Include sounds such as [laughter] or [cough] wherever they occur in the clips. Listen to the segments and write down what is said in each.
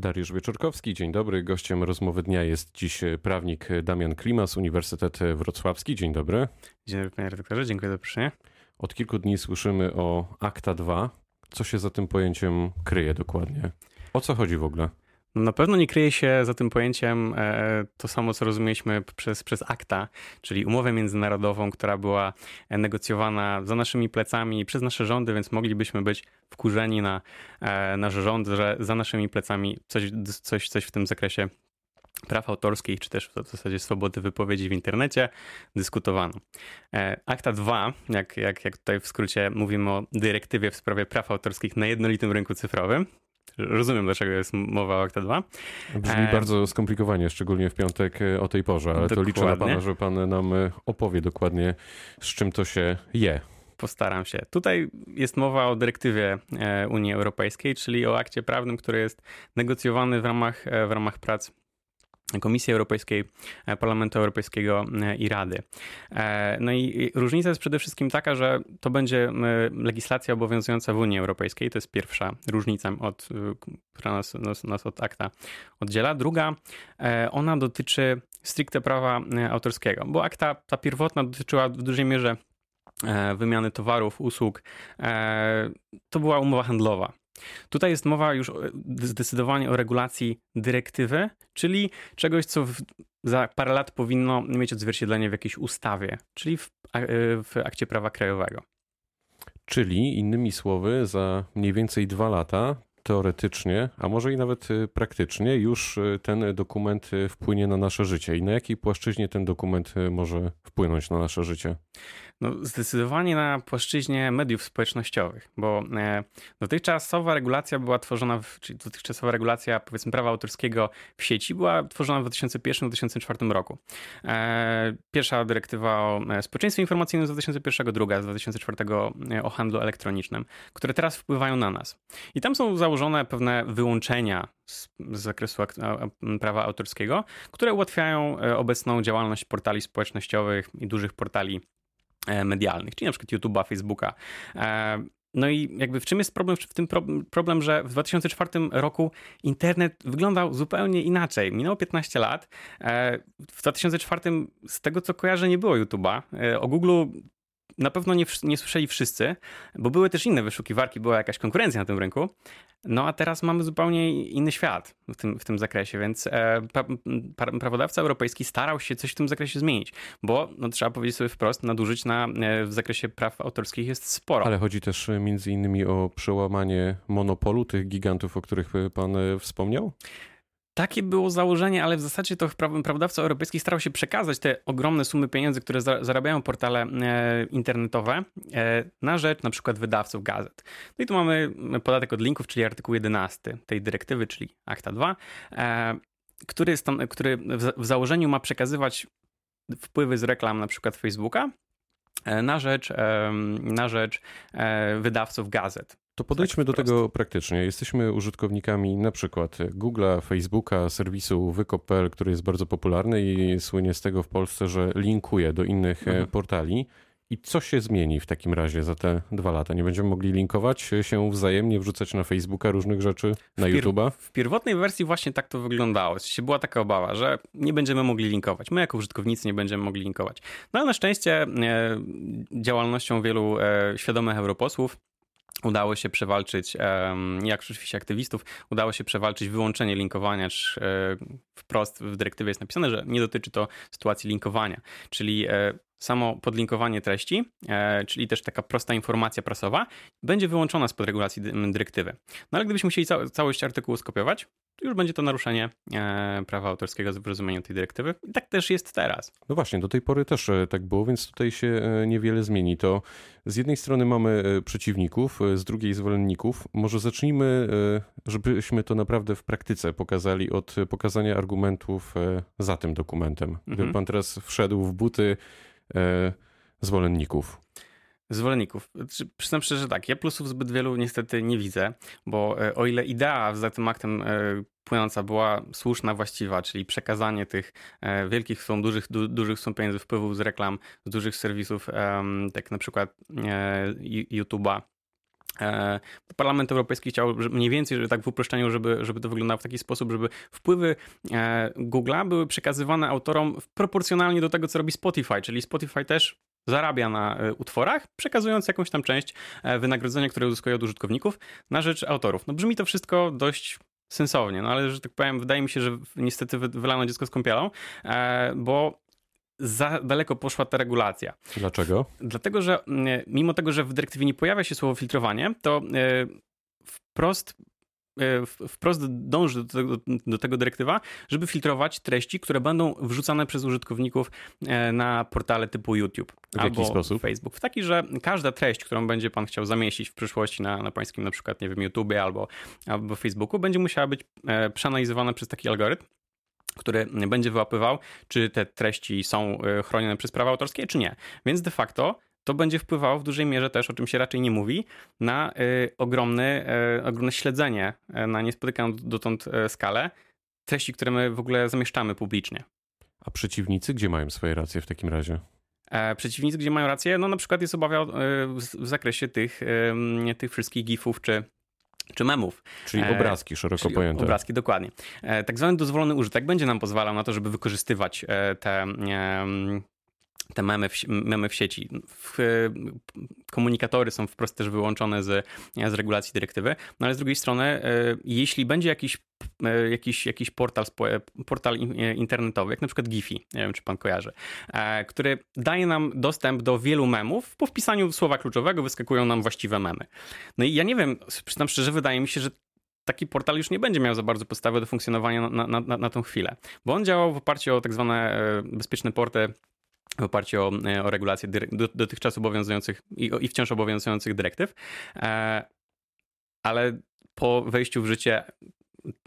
Dariusz Wieczorkowski, dzień dobry. Gościem rozmowy dnia jest dziś prawnik Damian Klimas, Uniwersytet Wrocławski. Dzień dobry. Dzień dobry panie redaktorze, dziękuję za zaproszenie. Od kilku dni słyszymy o Akta 2. Co się za tym pojęciem kryje dokładnie? O co chodzi w ogóle? Na pewno nie kryje się za tym pojęciem e, to samo, co rozumieliśmy przez, przez akta, czyli umowę międzynarodową, która była negocjowana za naszymi plecami przez nasze rządy, więc moglibyśmy być wkurzeni na e, nasz rząd, że za naszymi plecami coś, coś, coś w tym zakresie praw autorskich, czy też w zasadzie swobody wypowiedzi w internecie dyskutowano. E, akta 2, jak, jak, jak tutaj w skrócie mówimy o dyrektywie w sprawie praw autorskich na jednolitym rynku cyfrowym, Rozumiem, dlaczego jest mowa o Akta 2. Brzmi e... bardzo skomplikowanie, szczególnie w piątek e, o tej porze, ale dokładnie. to liczę na pana, że pan nam e, opowie dokładnie, z czym to się je. Postaram się. Tutaj jest mowa o dyrektywie Unii Europejskiej, czyli o akcie prawnym, który jest negocjowany w ramach, w ramach prac Komisji Europejskiej, e, Parlamentu Europejskiego e, i Rady. E, no i różnica jest przede wszystkim taka, że to będzie legislacja obowiązująca w Unii Europejskiej. To jest pierwsza różnica, od, która nas, nas, nas od akta oddziela. Druga, ona dotyczy stricte prawa autorskiego, bo akta ta pierwotna dotyczyła w dużej mierze wymiany towarów, usług. To była umowa handlowa. Tutaj jest mowa już zdecydowanie o regulacji dyrektywy, czyli czegoś, co w, za parę lat powinno mieć odzwierciedlenie w jakiejś ustawie, czyli w, w akcie prawa krajowego. Czyli innymi słowy, za mniej więcej dwa lata teoretycznie, a może i nawet y, praktycznie, już y, ten dokument y, wpłynie na nasze życie. I na jakiej płaszczyźnie ten dokument może wpłynąć na nasze życie? No, zdecydowanie na płaszczyźnie mediów społecznościowych, bo e, dotychczasowa regulacja była tworzona, w, czyli dotychczasowa regulacja powiedzmy prawa autorskiego w sieci była tworzona w 2001-2004 roku. E, pierwsza dyrektywa o e, społeczeństwie informacyjnym z 2001, druga z 2004 o handlu elektronicznym, które teraz wpływają na nas. I tam są założone pewne wyłączenia z, z zakresu prawa autorskiego, które ułatwiają obecną działalność portali społecznościowych i dużych portali E, medialnych, czyli na przykład YouTube'a, Facebooka. E, no i jakby w czym jest problem? W tym problem, że w 2004 roku internet wyglądał zupełnie inaczej. Minęło 15 lat. E, w 2004 z tego co kojarzę nie było YouTube'a. O Google na pewno nie, nie słyszeli wszyscy, bo były też inne wyszukiwarki, była jakaś konkurencja na tym rynku. No a teraz mamy zupełnie inny świat w tym, w tym zakresie, więc e, pra, pra, prawodawca europejski starał się coś w tym zakresie zmienić, bo no, trzeba powiedzieć sobie wprost, nadużyć na, e, w zakresie praw autorskich jest sporo. Ale chodzi też e, między innymi o przełamanie monopolu tych gigantów, o których pan wspomniał? Takie było założenie, ale w zasadzie to prawodawca europejski starał się przekazać te ogromne sumy pieniędzy, które zarabiają portale e, internetowe e, na rzecz na przykład wydawców gazet. No i tu mamy podatek od linków, czyli artykuł 11 tej dyrektywy, czyli Akta 2, e, który, który w założeniu ma przekazywać wpływy z reklam na przykład Facebooka na rzecz, na rzecz wydawców gazet. To podejdźmy tak do tego praktycznie. Jesteśmy użytkownikami na przykład Google'a, Facebooka, serwisu wykop.pl, który jest bardzo popularny i słynie z tego w Polsce, że linkuje do innych e, mhm. portali. I co się zmieni w takim razie za te dwa lata? Nie będziemy mogli linkować się wzajemnie, wrzucać na Facebooka różnych rzeczy, na YouTube'a? W pierwotnej wersji właśnie tak to wyglądało. Była taka obawa, że nie będziemy mogli linkować. My jako użytkownicy nie będziemy mogli linkować. No ale na szczęście e, działalnością wielu e, świadomych europosłów udało się przewalczyć, jak oczywiście aktywistów, udało się przewalczyć wyłączenie linkowania, e, wprost w dyrektywie jest napisane, że nie dotyczy to sytuacji linkowania, czyli e, samo podlinkowanie treści, e, czyli też taka prosta informacja prasowa, będzie wyłączona spod regulacji dyrektywy. No ale gdybyśmy chcieli całość artykułu skopiować, już będzie to naruszenie e, prawa autorskiego w rozumieniu tej dyrektywy. I tak też jest teraz. No właśnie, do tej pory też e, tak było, więc tutaj się e, niewiele zmieni. To z jednej strony mamy przeciwników, z drugiej zwolenników. Może zacznijmy, żebyśmy to naprawdę w praktyce pokazali od pokazania argumentów za tym dokumentem. Gdyby mhm. pan teraz wszedł w buty zwolenników. Zwolenników. Przyznam szczerze, że tak, ja plusów zbyt wielu niestety nie widzę, bo e, o ile idea za tym aktem e, płynąca była słuszna, właściwa, czyli przekazanie tych e, wielkich sum, dużych, du, dużych sum pieniędzy, wpływów z reklam, z dużych serwisów, tak na przykład YouTube'a, Parlament Europejski chciał mniej więcej, że tak w uproszczeniu, żeby, żeby to wyglądało w taki sposób, żeby wpływy Google'a były przekazywane autorom proporcjonalnie do tego, co robi Spotify, czyli Spotify też zarabia na utworach, przekazując jakąś tam część wynagrodzenia, które uzyskuje od użytkowników na rzecz autorów. No brzmi to wszystko dość sensownie, no ale że tak powiem, wydaje mi się, że niestety wylano dziecko z kąpielą, bo za daleko poszła ta regulacja. Dlaczego? Dlatego, że mm, mimo tego, że w dyrektywie nie pojawia się słowo filtrowanie, to e, wprost e, wprost dąży do tego, do tego, dyrektywa, żeby filtrować treści, które będą wrzucane przez użytkowników e, na portale typu YouTube w albo sposób? Facebook. W taki, że każda treść, którą będzie pan chciał zamieścić w przyszłości na, na pańskim na przykład, nie wiem, YouTubie albo, albo Facebooku, będzie musiała być przeanalizowana przez taki algorytm, który będzie wyłapywał, czy te treści są e, chronione przez prawa autorskie, czy nie. Więc de facto to będzie wpływało w dużej mierze też, o czym się raczej nie mówi, na y, ogromny, y, ogromne śledzenie na niespotykaną dotąd skalę treści, które my w ogóle zamieszczamy publicznie. A przeciwnicy gdzie mają swoje racje w takim razie? E, przeciwnicy, gdzie mają rację, no na przykład jest obawa w, w zakresie tych, tych wszystkich gifów czy czy memów. Czyli e, obrazki szeroko czyli pojęte. Obrazki, dokładnie. E, tak zwany dozwolony użytek będzie nam pozwalał na to, żeby wykorzystywać te te memy w, memy w sieci. W, komunikatory są wprost też wyłączone z, z regulacji dyrektywy, no ale z drugiej strony, jeśli będzie jakiś, jakiś, jakiś portal, portal internetowy, jak na przykład Giphy, nie wiem czy pan kojarzy, który daje nam dostęp do wielu memów, po wpisaniu słowa kluczowego wyskakują nam właściwe memy. No i ja nie wiem, przyznam szczerze, wydaje mi się, że taki portal już nie będzie miał za bardzo podstawy do funkcjonowania na, na, na, na tą chwilę, bo on działał w oparciu o tak zwane bezpieczne porty w oparciu o, e, o regulacje dotychczas obowiązujących i, i wciąż obowiązujących dyrektyw, e, ale po wejściu w życie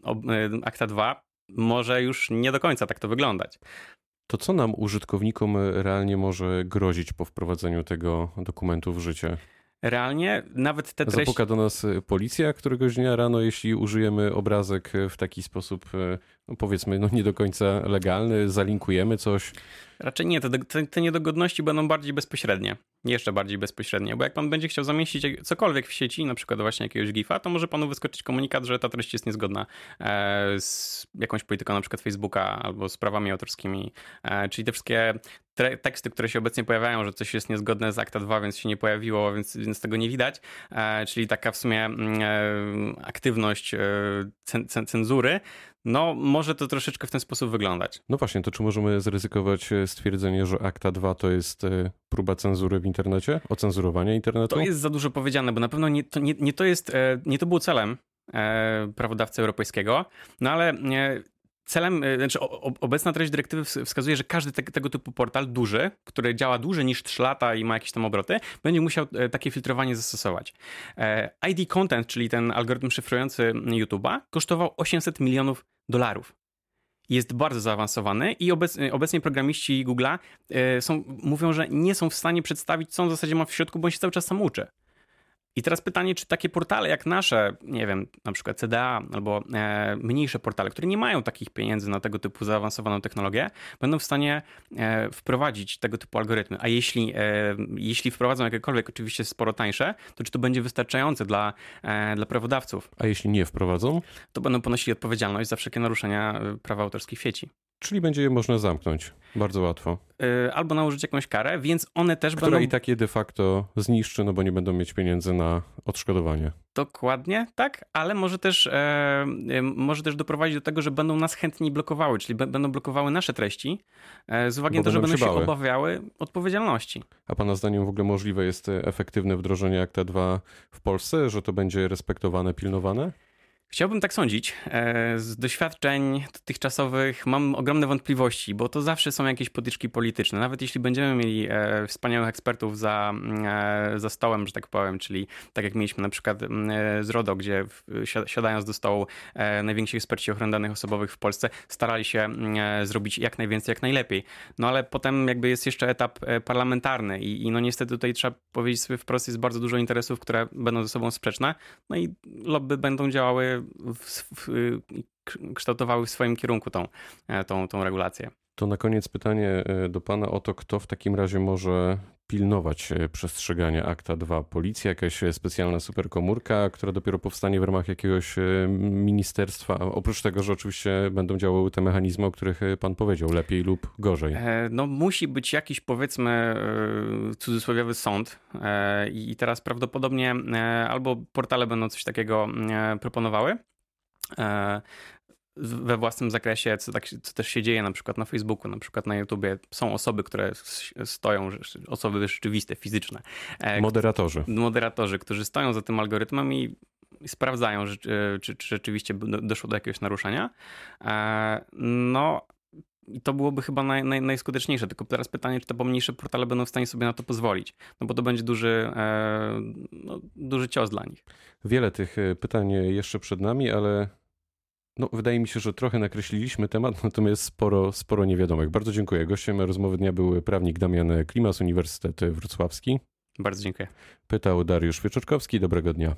e, akta 2 może już nie do końca tak to wyglądać. To co nam użytkownikom realnie może grozić po wprowadzeniu tego dokumentu w życie? realnie nawet te treści... Zapuka do nas policja któregoś dnia rano, jeśli użyjemy obrazek w taki sposób, no powiedzmy, no nie do końca legalny, zalinkujemy coś. Raczej nie, te, te, te niedogodności będą bardziej bezpośrednie. Jeszcze bardziej bezpośrednie, bo jak pan będzie chciał zamieścić cokolwiek w sieci, na przykład właśnie jakiegoś GIFa, to może panu wyskoczyć komunikat, że ta treść jest niezgodna e, z jakąś polityką na przykład Facebooka albo z prawami autorskimi. E, czyli te wszystkie teksty, które się obecnie pojawiają, że coś jest niezgodne z akta 2, więc się nie pojawiło, więc, więc tego nie widać. E, czyli taka w sumie mm, aktywność cenzury no, może to troszeczkę w ten sposób wyglądać. No właśnie, to czy możemy zryzykować e, stwierdzenie, że Akta 2 to jest e, próba cenzury w internecie? Ocenzurowania internetu? To jest za dużo powiedziane, bo na pewno nie to, nie, nie to jest, e, nie to było celem prawodawcy europejskiego, no ale celem, znaczy obecna treść dyrektywy wskazuje, że każdy te, tego typu portal duży, który działa dłużej niż 3 lata i ma jakieś tam obroty, będzie musiał takie filtrowanie zastosować. ID Content, czyli ten algorytm szyfrujący YouTube'a, kosztował 800 milionów dolarów jest bardzo zaawansowany i obecnie programiści Google'a są, mówią, że nie są w stanie przedstawić, co on w zasadzie ma w środku, bo on się cały czas sam uczy. I teraz pytanie, czy takie portale jak nasze, nie wiem, na przykład CDA albo e, mniejsze portale, które nie mają takich pieniędzy na tego typu zaawansowaną technologię, będą w stanie e, wprowadzić tego typu algorytmy. A jeśli, e, jeśli wprowadzą jakiekolwiek, oczywiście sporo tańsze, to czy to będzie wystarczające dla, e, dla prawodawców? A jeśli nie wprowadzą? To będą ponosili odpowiedzialność za wszelkie naruszenia e, prawa autorskich w sieci. Czyli będzie je można zamknąć bardzo łatwo. Yy, albo nałożyć jakąś karę, więc one też Która będą... i tak je de facto zniszczy, no bo nie będą mieć pieniędzy na odszkodowanie. Dokładnie, tak, ale może też, e, może też doprowadzić do tego, że będą nas chętniej blokowały, czyli będą blokowały nasze treści e, z uwagi na to, że będą się, obawiały odpowiedzialności. A pana zdaniem w ogóle możliwe jest efektywne wdrożenie Akta 2 w Polsce, że to będzie respektowane, pilnowane? Chciałbym tak sądzić. E, z doświadczeń dotychczasowych mam ogromne wątpliwości, bo to zawsze są jakieś potyczki polityczne. Nawet jeśli będziemy mieli e, wspaniałych ekspertów za, e, za stołem, że tak powiem, czyli tak jak mieliśmy na przykład z RODO, gdzie siadając do stołu najwięksi eksperci ochrony danych osobowych w Polsce starali się zrobić jak najwięcej, jak najlepiej. No ale potem jakby jest jeszcze etap parlamentarny i, i no niestety tutaj trzeba powiedzieć sobie wprost, jest bardzo dużo interesów, które będą ze sobą sprzeczne, no i lobby będą działały w, w, kształtowały w swoim kierunku tą, e, tą, tą regulację. To na koniec pytanie e, do Pana o to, kto w takim razie może pilnować przestrzegania akta 2? Policja, jakaś specjalna superkomórka, która dopiero powstanie w ramach jakiegoś ministerstwa? Oprócz tego, że oczywiście będą działały te mechanizmy, o których pan powiedział, lepiej lub gorzej. No musi być jakiś powiedzmy cudzysłowiowy sąd i teraz prawdopodobnie albo portale będą coś takiego proponowały, we własnym zakresie, co, tak, co też się dzieje na przykład na Facebooku, na przykład na YouTubie. Są osoby, które stoją, osoby rzeczywiste, fizyczne. E, moderatorzy. Moderatorzy, którzy stoją za tym algorytmem i sprawdzają, czy, czy, czy rzeczywiście doszło do jakiegoś naruszenia. E, no, i to byłoby chyba naj, naj, najskuteczniejsze. Tylko teraz pytanie, czy te pomniejsze portale będą w stanie sobie na to pozwolić. No bo to będzie duży, e, no, duży cios dla nich. Wiele tych pytań jeszcze przed nami, ale no, wydaje mi się, że trochę nakreśliliśmy temat, [laughs] natomiast sporo, sporo niewiadomych. Bardzo dziękuję. Gościem rozmowy dnia był prawnik Damian Klimas, Uniwersytet Wrocławski. Bardzo dziękuję. Pytał Dariusz Wieczorkowski. Dobrego dnia.